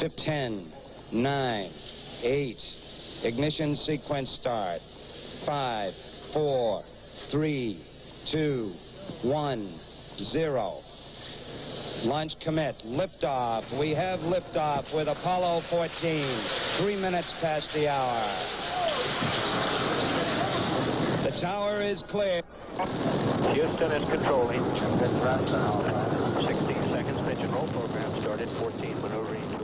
10, 9, 8. Ignition sequence start. 5, 4, 3, 2, 1, 0. Launch commit. Liftoff. We have liftoff with Apollo 14. Three minutes past the hour. The tower is clear. Houston is controlling. 16 seconds. Pitch roll program started. 14 maneuvering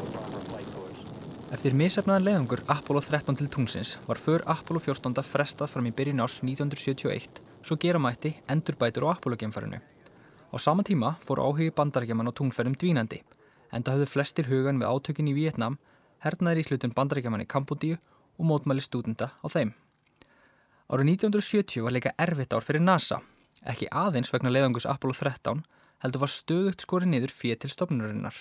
Eftir misefnaðan leiðangur Apollo 13 til tungsins var för Apollo 14 frestað fram í byrjun árs 1971 svo gera mætti endurbætur á Apollo-gemfarinu. Á sama tíma fór áhugi bandarækjaman á tungferðum dvínandi, enda höfðu flestir hugan við átökin í Vietnam, hernaðir í hlutun bandarækjaman í Kambodíu og mótmæli stúdenda á þeim. Árið 1970 var leika erfitt ár fyrir NASA, ekki aðeins vegna leiðangus Apollo 13, heldur var stöðugt skori niður fyrir til stofnurinnar.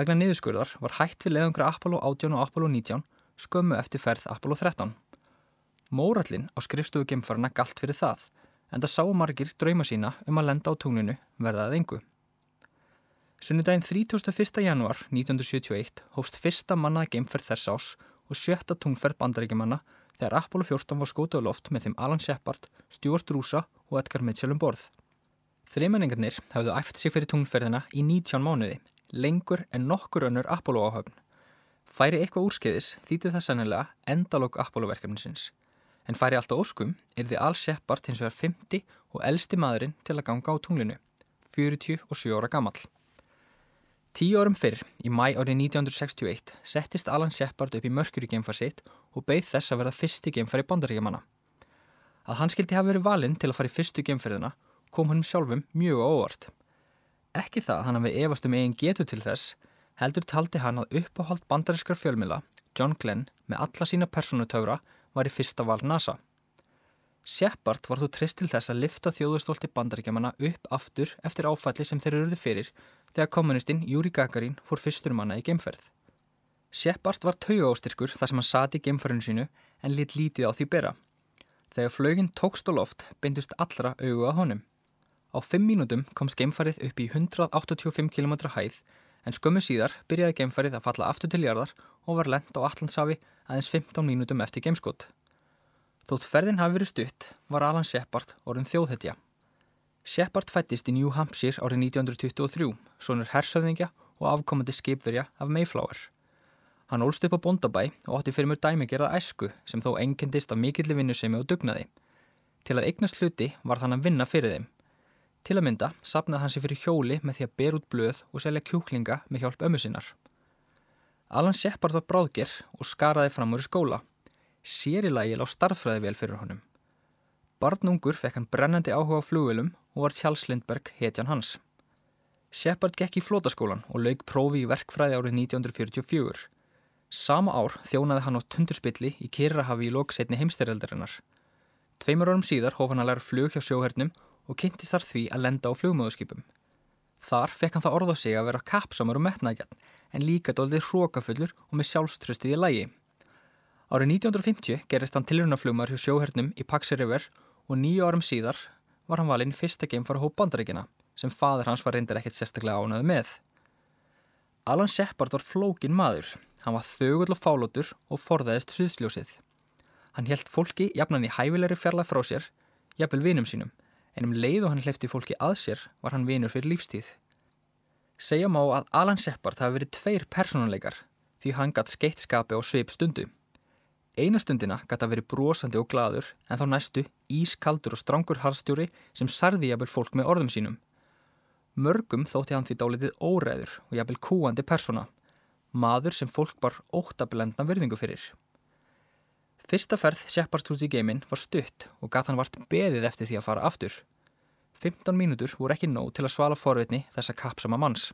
Vegna niðurskurðar var hætt við leiðangra Apollo 18 og Apollo 19 skömmu eftir ferð Apollo 13. Mórallin á skrifstofu gemfarna galt fyrir það, en það sá margir drauma sína um að lenda á tunglinu verðað engu. Sunnudaginn 31. januar 1971 hófst fyrsta mannaða geimferð þess ás og sjötta tungferð bandaríkjumanna þegar Apollo 14 var skótað loft með þeim Alan Shepard, Stuart Rúsa og Edgar Mitchell um borð. Þreimenningarnir hafðu æft sig fyrir tungferðina í 19 mánuði, lengur en nokkur önnur Apollo áhöfn. Færi eitthvað úrskeiðis þýtti það sennilega endalók Apollo verkefninsins en færi alltaf óskum er því Al Shepard hins vegar 50 og eldsti maðurinn til að ganga á tunglinu, 47 ára gammal. Tíu árum fyrr, í mæ árið 1961, settist Alan Shepard upp í mörkuri geimfar sitt og beigð þess að verða fyrsti geimfar í bandaríkjamanna. Að hann skildi hafa verið valinn til að fara í fyrstu geimferðina kom hann sjálfum mjög óvart. Ekki það hann hafi efast um eigin getu til þess, heldur taldi hann að uppáhald bandarískar fjölmila, John Glenn, með alla sína personutöfra var í fyrsta val NASA. Shepard var þú trist til þess að lifta þjóðustólti bandaríkjamanna upp aftur eftir áfalli sem þeir eruðu fyrir þegar kommunistinn Júri Gagarin fór fyrstur manna í geimferð. Shepard var tauga ástyrkur þar sem hann sati í geimferðinu sínu en lit lítið á því bera. Þegar flögin tókst á loft beindust allra augu að honum. Á fimm mínútum komst geimfarið upp í 185 km hæð en skömmu síðar byrjaði geimfarið að falla aftur til jarðar og var lent á Allandsafi aðeins 15 mínútum eftir geimskott. Þótt ferðin hafi verið stutt var Alan Shepard orðin þjóðhetja. Shepard fættist í New Hampshire árið 1923, svonur hersöfðingja og afkomandi skipverja af Mayflower. Hann ólst upp á Bondabæ og átti fyrir mjög dæmigerað æsku sem þó engendist af mikilli vinnusemi og dugnaði. Til að eignast hluti var hann að vinna fyrir þeim. Til að mynda sapnaði hann sér fyrir hjóli með því að ber út blöð og selja kjúklinga með hjálp ömmu sinnar. Alan Shepard var bráðger og skaraði fram úr skóla. Sér í lagi lág starffræði vel fyrir honum. Barnungur fekk hann brennandi áhuga á flugvelum og var Charles Lindbergh hetjan hans. Shepard gekk í flótaskólan og laug prófi í verkfræði árið 1944. Sama ár þjónaði hann á tundurspilli í Kirrahafi í loksetni heimstyrjaldarinnar. Tveimur árum síðar hóf hann að læra flug hjá sjóhernum og kynntist þar því að lenda á flugmöðuskipum. Þar fekk hann það orð á sig að vera kapsamur og metnaðgjart en líka doldið hrókafullur og með sjálfströstið í lægi. Árið 1950 gerist hann tilrunaflugmar hjá sjóhernum í Paxi River og nýju árum síðar var hann valinn fyrsta geimfara hóp bandaríkina sem fadur hans var reyndar ekkert sérstaklega ánað með. Alan Shepard var flókin maður. Hann var þögull og fálótur og forðaðist sviðsljósið. Hann helt fólki jafnan í hæfilegri fjarlag frá sér, jafnvel vinum sínum, en um leið og hann hleyfti fólki að sér var hann vinur fyrir lífstíð. Segja má að Alan Shepard hafi verið tveir personuleikar því hann gatt skeittskapi á sveip stundu. Eina stundina gatt að verið brosandi og gladur en þá næstu ískaldur og strangur harstjóri sem sarði jafnvel fólk með orðum sínum. Mörgum þótti hann því dálitið óræður og jafnvel kúandi persona, maður sem fólk bar óttablendna verðingu fyrir. Fyrsta ferð Shepard hús í geiminn var stutt og gatt hann vart beðið eftir því að fara aftur. 15 mínútur voru ekki nóg til að svala forvitni þessa kapsama manns.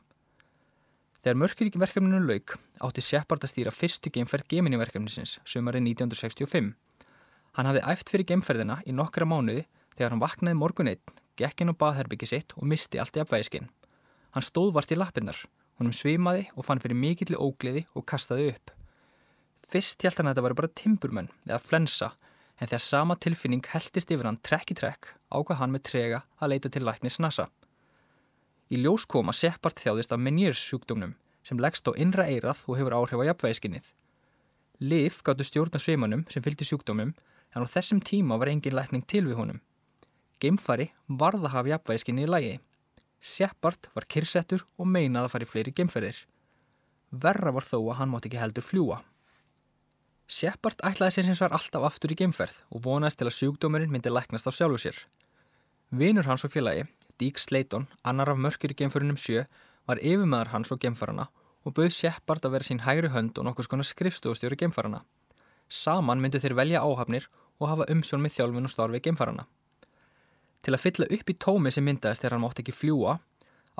Þegar mörkir verkefninu lauk átti Shepard að stýra fyrstu geimferð Gemini verkefnisins sömari 1965. Hann hafði æft fyrir geimferðina í nokkra mánuði þegar hann vaknaði morgun einn, gekk inn á baðherbyggi sitt og misti allt í apvæðiskinn. Hann stóð vart í lappinnar, honum svimaði og fann fyrir mikilli ógleði og kastaði upp. Fyrst held hann að þetta var bara timburmenn eða flensa en þegar sama tilfinning heldist yfir hann trekk í trekk ákvað hann með trega að leita til læknis NASA. Í ljós koma Seppart þjáðist af Meniers sjúkdómnum sem leggst á innra eirað og hefur áhrif á jafnvægiskinnið. Lif gáttu stjórna sveimanum sem fylgdi sjúkdómum en á þessum tíma var engin lækning til við honum. Geimfari varða hafa jafnvægiskinni í lagi. Shepard var kyrsettur og meinað að fara í fleiri geimferðir. Verra var þó að hann mátt ekki heldur fljúa. Shepard ætlaði sér hins vegar alltaf aftur í geimferð og vonaðist til að sjúkdómurinn myndi læknast á sjálfu sér. Vinur hans og félagi, Deke Slayton, annar af mörkur í geimförunum sjö, var yfirmæður hans og geimfarana og bauð Shepard að vera sín hægri hönd og nokkus konar skrifstofustjóri geimfarana. Saman myndu þeir velja áhafnir og hafa umsjón með þjálfun og starfi geimfarana. Til að fylla upp í tómi sem myndaðist þegar hann mátt ekki fljúa,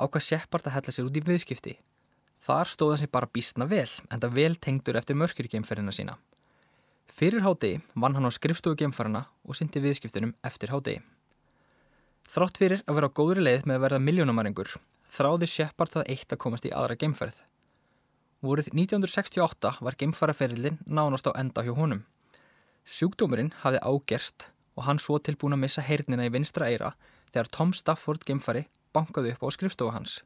ákvað Shepard að hella sér út í viðskipti. Þar stóð hann sér bara bísna vel, en það vel tengdur eftir mörkjurgeimferðina sína. Fyrir hádegi vann hann á skrifstofu geimfarana og syndi viðskiptunum eftir hádegi. Þrátt fyrir að vera á góðri leið með að verða miljónamarengur, þráði Shepard það eitt að komast í aðra geimferð. Voruð 1968 var geimfaraferillin nánast á enda hjá honum. Sjúkdómurinn hafði ágerst og hann svo tilbúin að missa heyrnina í vinstra eira þegar Tom Stafford geimfari bankaði upp á skrifstofu hans.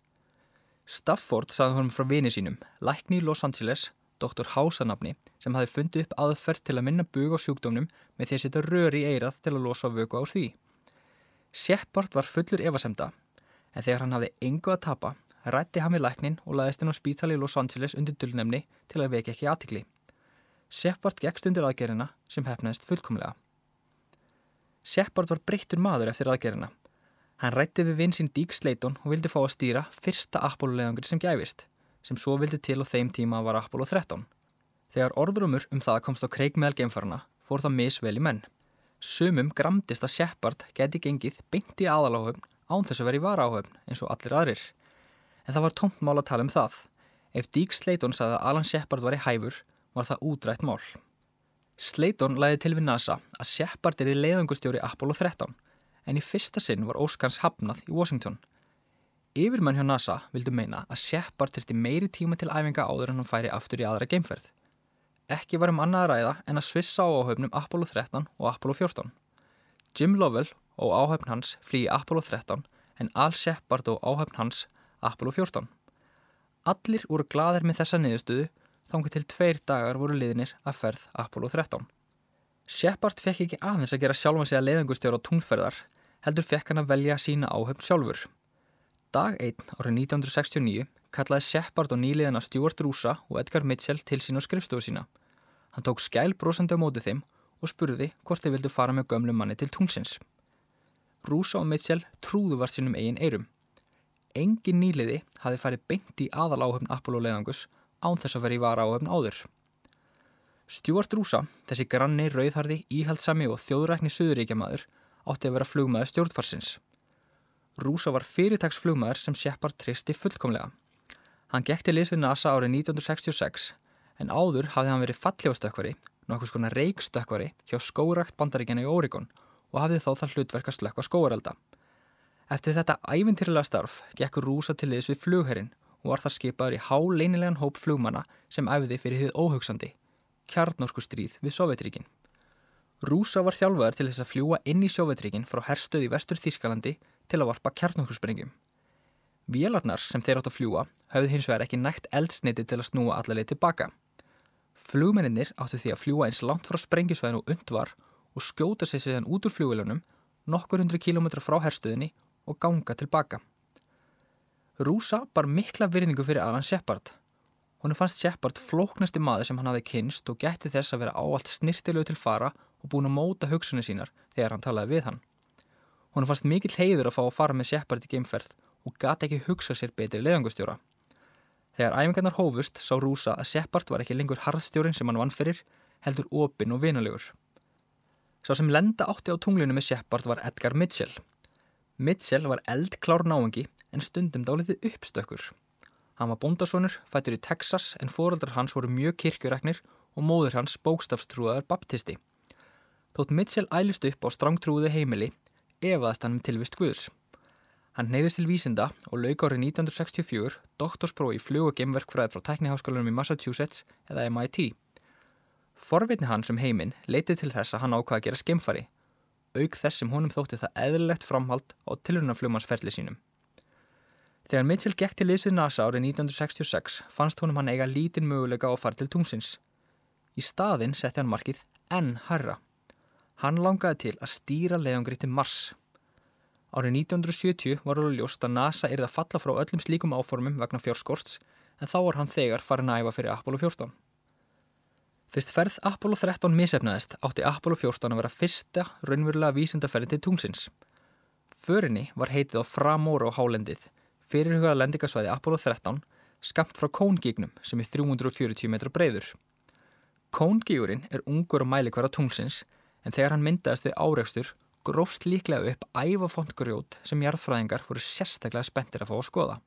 Stafford saði honum frá vini sínum, lækni í Los Angeles, doktor Hásanabni, sem hafi fundið upp aðferð til að minna bug á sjúkdómnum með því að setja röri í eirað til að losa vöku á því. Shepard var fullur evasemda, en þegar hann hafði engu að tapa, rætti hann við læknin og laðist henn á spítali í Los Angeles undir dullnemni til að veki ekki aðtikli. Shepard gegst undir aðgerina sem hefnaðist fullkomlega. Shepard var breyttur maður eftir aðgerina. Hann rætti við vinn sín Dík Sleiton og vildi fá að stýra fyrsta Apollo-leðangri sem gæfist, sem svo vildi til á þeim tíma var Apollo 13. Þegar orðrumur um það komst á kreik meðal geimfarna fór það misvel í menn. Sumum gramdist að Shepard geti gengið beint í aðaláhöfn án þess að vera í varáhöfn eins og allir aðrir. En það var tómt mál að tala um það. Ef Dík Sleiton sagði að Alan Shepard var í hæfur, var það útrætt mál. Slayton læði til við NASA að Shepard er í leiðangustjóri Apollo 13 en í fyrsta sinn var Óskans hafnað í Washington. Yfirmenn hjá NASA vildu meina að Shepard þurfti meiri tíma til æfinga áður en hann færi aftur í aðra geimferð. Ekki var um annað að ræða en að svissa á áhaupnum Apollo 13 og Apollo 14. Jim Lovell og áhaupn hans flýi Apollo 13 en Al Shepard og áhaupn hans Apollo 14. Allir voru gladir með þessa niðurstöðu þangar til tveir dagar voru liðinir að ferð Apollo 13. Shepard fekk ekki aðeins að gera sjálfan sig að leiðangustjóra á tungferðar, heldur fekk hann að velja sína áhöfn sjálfur. Dag 1 árið 1969 kallaði Shepard og nýliðina Stuart Rúsa og Edgar Mitchell til sín á skrifstofu sína. Hann tók skæl brosandi á mótið þeim og spurði hvort þeir vildu fara með gömlu manni til tungsins. Rúsa og Mitchell trúðu var sínum eigin eirum. Engin nýliði hafi farið beint í aðal áhöfn Apollo leiðangus án þess að vera í vara áöfn áður. Stjórn Rúsa, þessi granni, rauðharði, íhaldsami og þjóðrækni söðuríkjamaður átti að vera flugmaður stjórnfarsins. Rúsa var fyrirtagsflugmaður sem Shepard tristi fullkomlega. Hann gekk til liðs við NASA árið 1966 en áður hafði hann verið falljóstökkvari, nokkus konar reikstökkvari hjá skórakt bandaríkjana í Oregon og hafði þá það hlutverk að slökka skóarelda. Eftir þetta ævintýrlega starf gekk Rúsa til liðs við flugherrin og var það skipaður í háleinilegan hóp flugmanna sem æfði fyrir þið óhugsandi, kjarnorku stríð við Sovjetríkin. Rúsa var þjálfaður til þess að fljúa inn í Sovjetríkin frá herstöð í vestur Þískalandi til að varpa kjarnorkusprengjum. Vélarnar sem þeir átt að fljúa hafði hins vegar ekki nægt eldsniti til að snúa allarleið tilbaka. Flugmenninir áttu því að fljúa eins langt frá sprengjusvæðin og undvar og skjóta sig séðan út úr flugvelunum nokkur hundru kílometra frá herstöðinni og ganga tilbaka. Rúsa bar mikla virðingu fyrir Alan Shepard. Hún fannst Shepard flóknasti maður sem hann hafi kynst og gætti þess að vera áallt snirtilegu til fara og búin að móta hugsunni sínar þegar hann talaði við hann. Hún fannst mikill heiður að fá að fara með Shepard í geimferð og gæti ekki hugsa sér betri leðangustjóra. Þegar æfingarnar hófust sá Rúsa að Shepard var ekki lengur harðstjórin sem hann vann fyrir, heldur opinn og vinalegur. Sá sem lenda átti á tunglinu með Shepard var Edgar Mitchell. Mitchell var eldklár náengi en stundum dálitið uppstökkur. Hann var bóndasonur, fættur í Texas en fóraldrar hans voru mjög kirkjuræknir og móður hans bókstafstrúðaðar baptisti. Þótt Mitchell ælist upp á strangtrúðu heimili efaðast hann með tilvist Guðs. Hann neyðist til vísinda og lauk árið 1964 doktorsprói í flug- og gemverkfræð frá tekniháskólanum í Massachusetts eða MIT. Forvitni hans um heiminn leitið til þess að hann ákvaði að gera skemfari, auk þess sem honum þótti það eðlilegt framhald á tilrunafljómansferli sínum. Þegar Mitchell gekk til liðsvið NASA árið 1966 fannst honum hann eiga lítinn möguleika á að fara til tungsins. Í staðin setti hann markið enn herra. Hann langaði til að stýra leiðangri til Mars. Árið 1970 var alveg ljóst að NASA erði að falla frá öllum slíkum áformum vegna fjórskorts en þá var hann þegar farin að æfa fyrir Apollo 14. Fyrst ferð Apollo 13 misefnaðist átti Apollo 14 að vera fyrsta raunverulega vísindaferðin til tungsins. Förinni var heitið á Framóra á hálendið fyrirhugað lendingasvæði Apollo 13 skamt frá Kóngígnum sem er 340 metra breyður. Kóngígurinn er ungur og mælikværa tungsins en þegar hann myndaðist við áreikstur grófst líklega upp ævafont grjót sem jarðfræðingar fóru sérstaklega spenntir að fá að skoða.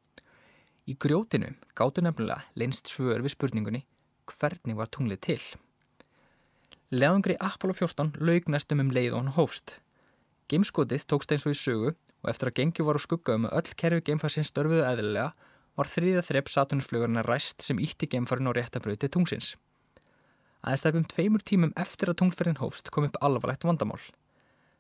Í grjótinu gáttu nefnilega leinst svör við spurningunni hvernig var tunglið til. Leðungri Apollo 14 laug næstum um leið og hann hófst. Gameskotið tókst eins og í sögu og eftir að gengi var á skugga um að öll kerfi geimfarsins störfuðu eðlilega var þriðja þrepp Saturnusflugurinn að ræst sem ítti geimfarin á réttabröði til tungsins. Aðeins þærfum tveimur tímum eftir að tungferðin hófst kom upp alvarlegt vandamál.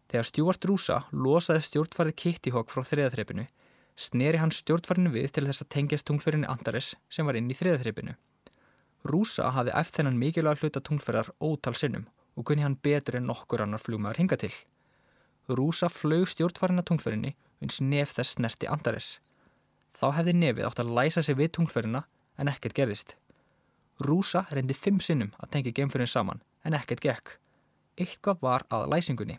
Þegar Stuart Rúsa losaði stjórnfarið Kitty Hawk frá þriðaþreipinu, sneri hann stjórnfarinu við til þess að tengjast tungferðinu Antares sem var inn í þriðaþreipinu. Rúsa hafði eftir þennan mikilvæg hluta tungferðar ótal sinnum og kunni hann betur en nokkur annar flugmaður hinga til. Rúsa flög stjórnfarina tungferðinni uns nef þess snerti Antares. Þá hefði nefið átt að læsa sig við tungferðina en ekkert gerðist. Rúsa reyndi fimm sinnum að tengja geimferðin saman en ekkert gekk. Eitthvað var að læsingunni.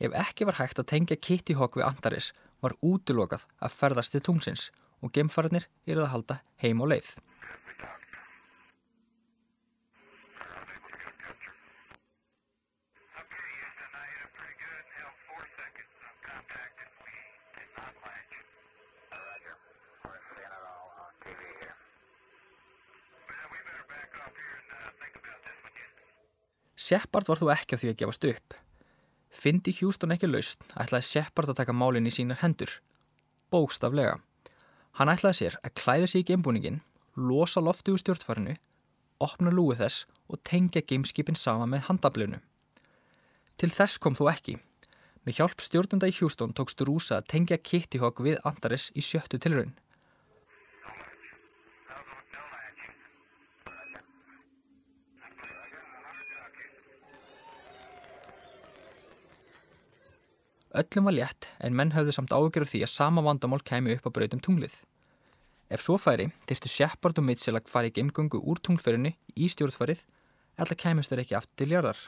Ef ekki var hægt að tengja Kitty Hawk við Antares var útilokað að ferðast til tungsins og geimfarnir eru að halda heim á leið. Shepard var þó ekki á því að gefast upp. Fyndi Hjústón ekki laust ætlaði Shepard að taka málinn í sínar hendur. Bókstaflega. Hann ætlaði sér að klæða sig í geimbúningin, losa lofti úr stjórnfarinu, opna lúið þess og tengja gameskipin sama með handablinu. Til þess kom þú ekki. Með hjálp stjórnunda í Hjústón tókst Rúsa að tengja Kitty Hawk við Antares í sjöttu tilraun. Öllum var létt en menn höfðu samt ágjörðu því að sama vandamál kemi upp á brautum tunglið. Ef svo færi, þyrstu Shepard og Mitchell að fara í geimgöngu úr tunglferinu í stjórnfarið eða kemist þeir ekki aftur til jarðar.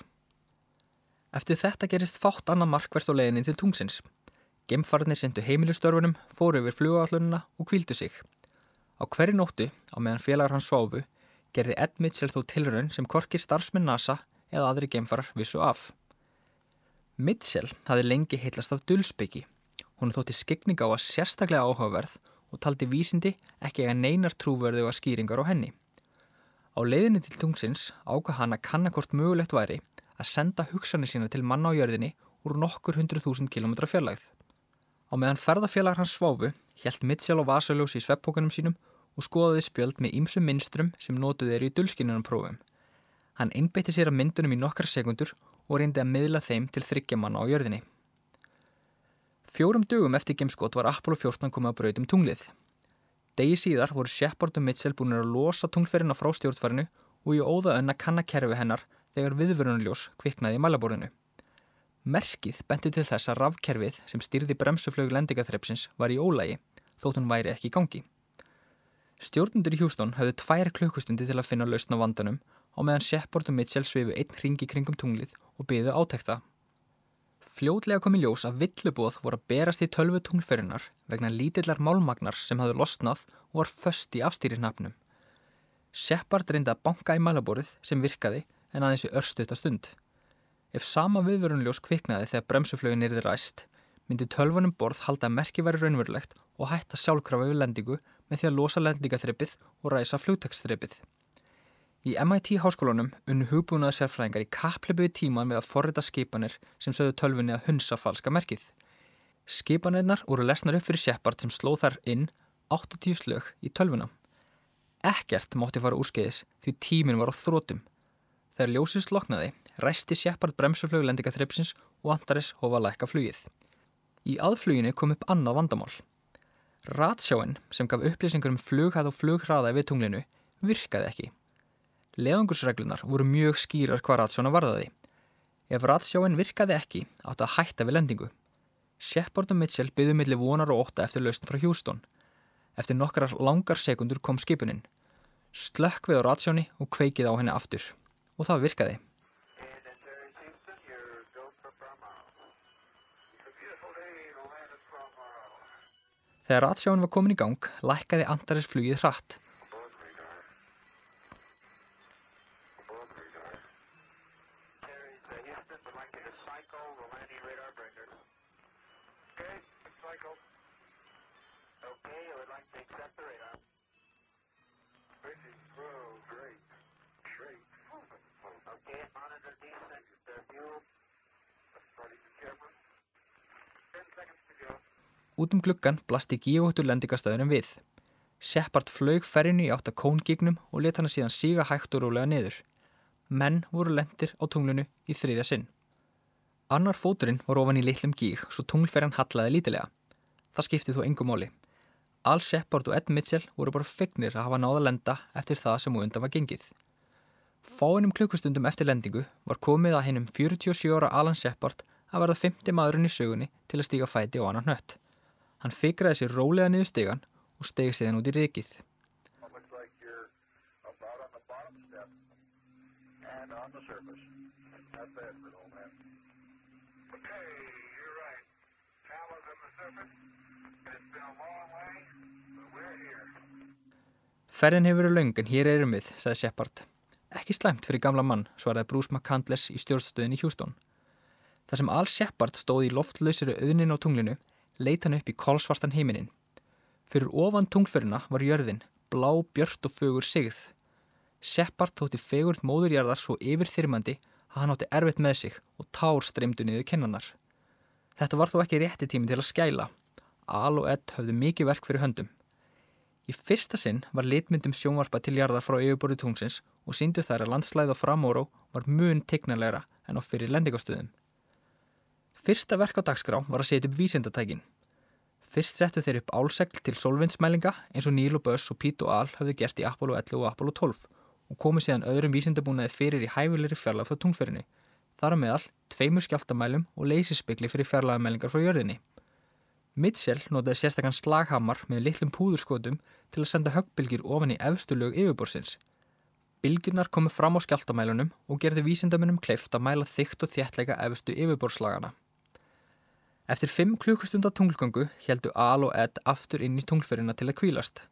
Eftir þetta gerist fátt annað markvert á leiðinni til tungsins. Geimfarnir sendu heimilustörfunum, fóru yfir flugallununa og kvíldu sig. Á hverju nóttu, á meðan félagar hans sváfu, gerði Ed Mitchell þó tilraun sem korki starfsmenn NASA eða aðri geimfarar vissu af. Mitchell hafði lengi heitlast af dulsbyggi. Hún þótti skegning á að sérstaklega áhugaverð og taldi vísindi ekki að neinar trúverðu og skýringar á henni. Á leiðinni til tungsins ákvað hann að kannakort mögulegt væri að senda hugsanir sína til manna á jörðinni úr nokkur hundru þúsund kilómetra fjarlægð. Á meðan ferðafélagar hans sváfu helt Mitchell á vasaljósi í sveppókunum sínum og skoðaði spjöld með ýmsum minnstrum sem nótuð er í dulskinunum prófum. Hann einbeitti sér að myndunum í nokkar sekundur og reyndi að miðla þeim til þryggjamanna á jörðinni. Fjórum dögum eftir gemskot var Apollo 14 komið að brautum tunglið. Degi síðar voru Shepard og Mitchell búin að losa tunglferina frá stjórnfarinu og í óða önna kannakerfi hennar þegar viðvörunljós kviknaði í mælaborðinu. Merkið benti til þess að rafkerfið sem styrði bremsuflögu lendingaþrepsins var í ólægi, þótt hún væri ekki í gangi. Stjórnundur í Hjústón hafði tvær klukkustundi til að finna lausna vandanum og meðan Shepard og Mitchell svifu einn ringi kringum tunglið og byðu átekta. Fljótlega komi ljós að villubóð voru að berast í tölvu tunglferinnar vegna lítillar málmagnar sem hafðu losnað og var föst í afstýrinafnum. Shepard reyndi að banka í malaborið sem virkaði en aðeins í örstuðta stund. Ef sama viðvörunljós kviknaði þegar bremsuflögin erði ræst, myndi tölvunum borð halda að merki væri raunverulegt og hætta sjálfkrafa við lendingu með því að losa lendingaþreipið og ræsa flugtekstþreipið. Í MIT háskólanum unnu hugbúnaða sérfræðingar í kappleipu í tíman með að forrita skipanir sem sögðu tölfunni að hunsa falska merkið. Skipanirnar voru lesnar upp fyrir Shepard sem slóð þar inn 80 slög í tölvuna. Ekkert mátti fara úrskeiðis því tímin var á þrótum. Þegar ljósið sloknaði, ræsti Shepard bremsuflögu lendinga þreipsins og Antares hofa læka flugið. Í aðfluginu kom upp annað vandamál. Ratsjáin sem gaf upplýsingar um flughæð og flughraða við tunglinu virkaði ekki. Leðangursreglunar voru mjög skýrar hvað ratsjóna varðaði. Ef ratsjáin virkaði ekki átt að hætta við lendingu. Shepard og Mitchell byggðu millir vonar og óta eftir lausn frá Houston. Eftir nokkrar langar sekundur kom skipuninn. Slökk við á ratsjóni og kveikið á henni aftur. Og það virkaði. Þegar ratsjáin var komin í gang, lækkaði Antares flugið hratt. Út um gluggan blasti gíóhuttur lendingastöðunum við. Shepard flög ferinu í átt að kóngígnum og let hana síðan síga hægt og rólega niður. Menn voru lendir á tunglunu í þriðja sinn. Annar fóturinn var ofan í litlum gíg svo tunglferjan hallaði lítilega. Það skipti þó engum móli. Al Shepard og Ed Mitchell voru bara fegnir að hafa náða lenda eftir það sem úr undan var gengið. Fáinum klukkustundum eftir lendingu var komið að hennum 47 ára Alan Shepard að verða 50 maðurinn í sögunni til að stíga fæti og annan hött. Hann fikraði sér rólega niður stegan og stegi síðan út í rikið. Ferðin hefur verið laung en hér erum við, sagði Shepard. Ekki slæmt fyrir gamla mann, svaraði Bruce McCandless í stjórnstöðin í Houston. Þar sem Al Shepard stóði í loftlausiri auðnin á tunglinu, leita hann upp í kolsvartan heiminin. Fyrir ofan tunglferina var jörðin, blá, björt og fögur sigð. Shepard þótti fegurt móðurjarðar svo yfirþyrmandi að hann átti erfitt með sig og tár streymdu niður kennanar. Þetta var þó ekki rétti tími til að skæla. Al og Ed höfðu mikið verk fyrir höndum. Í fyrsta sinn var litmyndum sjónvarpa til jarðar frá yfirborðu tungsins og síndu þær að landslæð og framóró var mun tegnarlegra en á fyrir lendingastöðum. Fyrsta verk á dagskrá var að setja upp vísindatækin. Fyrst settu þeir upp álsegl til solvindsmælinga eins og Níl og Böss og Pít og Al hafðu gert í Apollo 11 og Apollo 12 og komið síðan öðrum vísindabúnaði fyrir í hæfilegri fjarlag frá tungferðinni. Þar að meðal tveimur skjáltamælum og leysispegli fyrir fjarlagmælingar frá jörðinni. Mitchell notaði sérstakann slaghamar með litlum púðurskotum til að senda höggbylgir ofan í efstu lög yfirborsins. Bylgjurnar komu fram á skjáltamælunum og gerði vísindamunum kleift að mæla þygt og þjættleika efstu yfirborslagana. Eftir fimm klukkustunda tunglgöngu heldu Al og Ed aftur inn í tunglferina til að kvílast.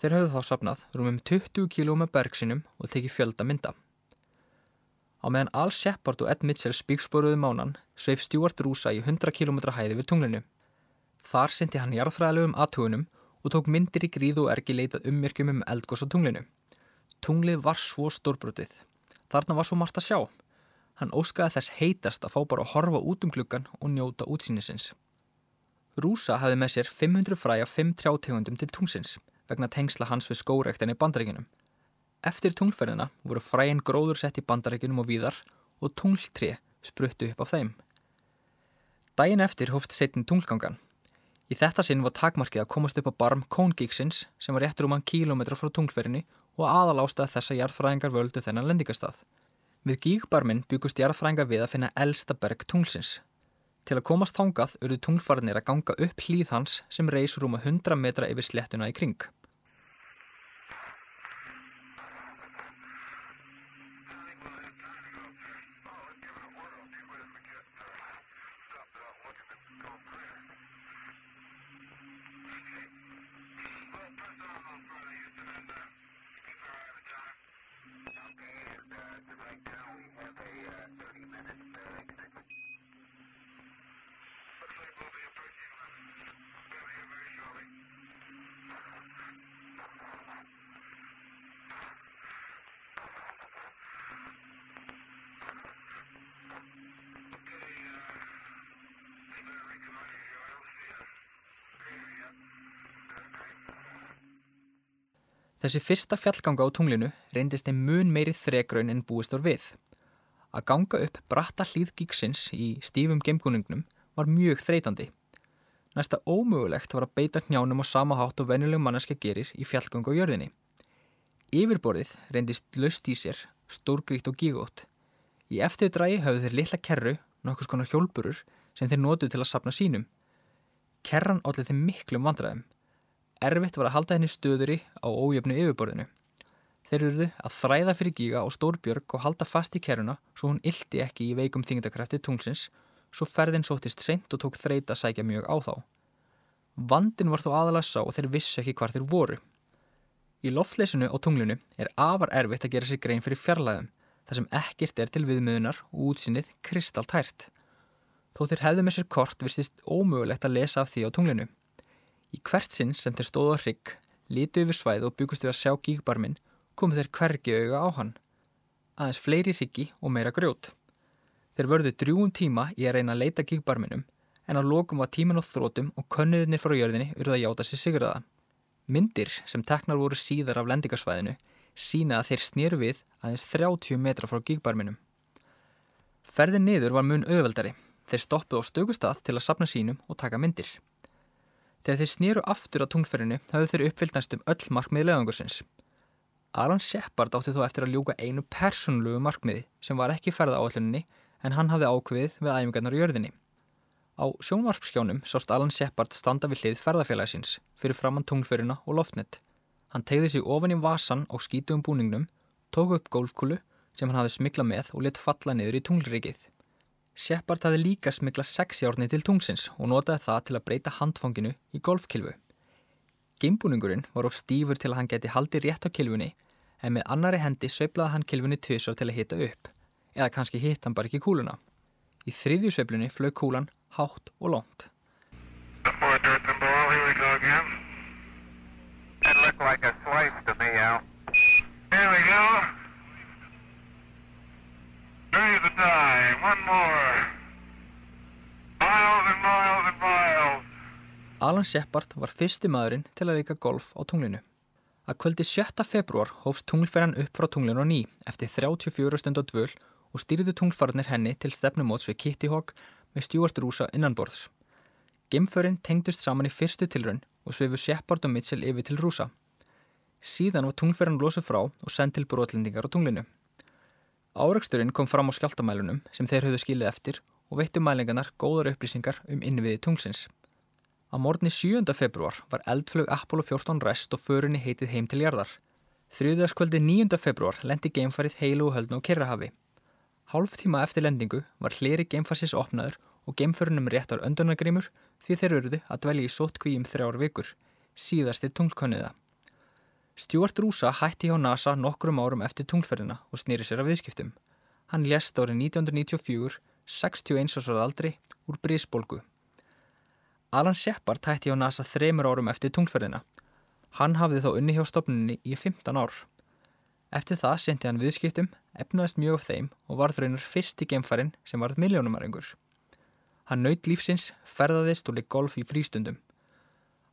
Þeir höfðu þá sapnað rúmum 20 kíló með bergsinum og tekið fjölda mynda. Á meðan Al Shepard og Ed Mitchell spíksporuðu mánan sveif Stuart Rúsa í 100 km hæði við tunglinu. Þar syndi hann jarðfræðilegum aðtugunum og tók myndir í gríð og ergi leitað ummerkjum um eldgós á tunglinu. Tunglið var svo stórbrotið. Þarna var svo margt að sjá. Hann óskaði þess heitast að fá bara að horfa út um klukkan og njóta útsýnisins. Rúsa hafði með sér 500 fræja 5 trjátegundum til tungsins vegna tengsla hans við skórektin í bandaríkinum. Eftir tunglferðina voru fræin gróður sett í bandaríkinum og víðar og tungltrið spruttu upp af þeim. Dæin eftir hófti setin tunglgangan Í þetta sinn var takmarkið að komast upp á barm Kóngíksins sem var réttur um hann kílometra frá tunglferinni og aðal ástað þess að jarðfræðingar völdu þennan lendingastað. Við gígbarminn byggust jarðfræðingar við að finna elsta berg tunglsins. Til að komast þangað urðu tunglfarnir að ganga upp hlýð hans sem reys rúma 100 metra yfir slettuna í kring. Þessi fyrsta fjallganga á tunglinu reyndist þeim mun meiri þregraun en búist var við. Að ganga upp bratta hlýð gíksins í stífum gemgunningnum var mjög þreytandi. Næsta ómögulegt var að beita hnjánum á sama hátt og venjuleg manneska gerir í fjallgöngu á jörðinni. Yfirborðið reyndist löst í sér, stórgríkt og gígótt. Í eftir drægi höfðu þeir litla kerru, nokkus konar hjólburur, sem þeir nótuð til að sapna sínum. Kerran állið þeim miklum vandræðum. Erfitt var að halda henni stöðuri á ójöfnu yfirborðinu. Þeir eruðu að þræða fyrir gíga og stórbjörg og halda fast í keruna svo hún ildi ekki í veikum þingdakrafti tungsins, svo ferðin sótist seint og tók þreita að sækja mjög á þá. Vandin var þó aðalega sá og þeir vissi ekki hvar þeir voru. Í loftleysinu á tunglinu er afar erfitt að gera sér grein fyrir fjarlæðum, þar sem ekkert er til viðmiðunar og útsinnið kristaltært. Þó þeir hefðu með sér kort vistist ómögulegt að lesa af því á tunglinu. Í hvert sinn sem þeir stóðu á hrygg, lítu yfir svæð og byggustu að sjá gígbarminn komu þeir hvergi auga á hann. Aðeins fleiri hryggi og meira grjót. Þeir vörðu drjúum tíma í að reyna að leita gígbarminum en á lokum var tíman á þrótum og könnuðinni frá jörðinni urða játa sér sigurðaða. Myndir sem teknar voru síðar af lendingarsvæðinu sína að þeir snýru við aðeins 30 metra frá gígbarminum. Ferðin niður var mun auðveldari. Þeir stoppuð á stökustad til að sapna sínum og taka myndir. Þegar þeir snýru aftur á tungferinu hafðu þeir uppfyllt næstum öll markmið leðangursins. Alan Shepard átti þó eftir að ljúka einu persónlugu markmiði sem var ekki ferða áalluninni en hann hafði ákveðið við æfingarnar í jörðinni. Á sjónvarpskjánum sást Alan Shepard standa við hlið ferðarfélagsins fyrir framann tunglförina og loftnett. Hann tegði sig ofan í vasan á skítugum búningnum, tók upp golfkúlu sem hann hafði smikla með og lit falla niður í tunglrikið. Shepard hafði líka smikla sexjárni til tungsins og notaði það til að breyta handfanginu í golfkilfu. Gimbúningurinn var of stífur til að hann geti haldið rétt á kilfunni en með annari hendi sveiplaði hann kilfunni tvisar til að hita upp eða kannski hitt hann bara ekki kúluna. Í þriðju sveiplunni flög kúlan hátt og lónt. One more. Miles and miles and miles. Alan Shepard var fyrsti maðurinn til að leika golf á tunglinu. Að kvöldi 7. februar hófst tunglferðan upp frá tunglinu á ný eftir 34 stund á dvöl og stýriðu tunglfarnir henni til stefnumóts við Kitty Hawk með Stuart Rúsa innanborðs. Gemförinn tengdust saman í fyrstu tilraun og svefu Shepard og Mitchell yfir til Rúsa. Síðan var tunglferðan losuð frá og sendt til brotlendingar á tunglinu. Áraksturinn kom fram á skjáltamælunum sem þeir höfðu skilið eftir og veittu mælingarnar góðar upplýsingar um innviði tunglsins. Á morgunni 7. februar var eldflög Apollo 14 rest og förunni heitið heim til jarðar. Þrjúðarskvöldi 9. februar lendi geimfarið heilu og höldnu á Kirrahafi. Hálf tíma eftir lendingu var hleri geimfarsis opnaður og geimförunum réttar öndunargrimur því þeir eruðu að dvelja í sótkví um þrjár vikur, síðastir tunglkönniða. Stjórn Rúsa hætti hjá NASA nokkrum árum eftir tunglferðina og snýri sér af viðskiptum. Hann lést árið 1994, 61 árs aldri, úr brísbólgu. Alan Shepard hætti á NASA þreymur árum eftir tungferðina. Hann hafði þá unni hjá stopninni í 15 ár. Eftir það sendi hann viðskiptum, efnaðist mjög af þeim og varð raunar fyrst í gemfærin sem varð miljónumarengur. Hann naut lífsins, ferðaðist og leik golf í frístundum.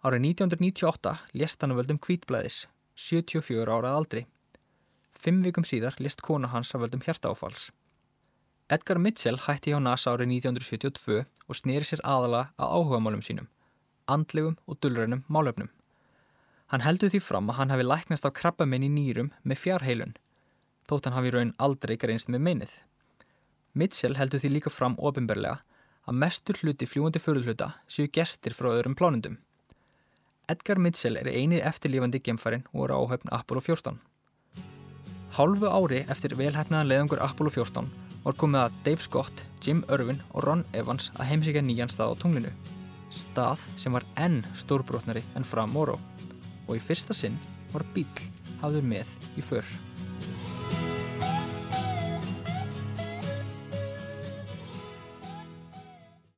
Árið 1998 lést hann að völdum kvítblæðis, 74 árað aldri. Fimm vikum síðar lést kona hans að völdum hjartaáfalls. Edgar Mitchell hætti hjá NASA árið 1972 og snýri sér aðala að áhuga málum sínum, andlegum og dullrænum málöfnum. Hann heldur því fram að hann hafi læknast á krabbamenn í nýrum með fjárheilun, þótt hann hafi raun aldrei greinst með meinnið. Mitchell heldur því líka fram ofinberlega að mestur hluti fljúandi förðluta séu gestir frá öðrum plánundum. Edgar Mitchell er einið eftirlífandi gemfærin og er áhöfn Apollo 14. Hálfu ári eftir velhæfnaðan leðungur Apollo 14 var komið að Dave Scott, Jim Irvin og Ron Evans að heimsíkja nýjan stað á tunglinu. Stað sem var enn stórbrotnari enn fram Moro og í fyrsta sinn var bíl hafður með í förr.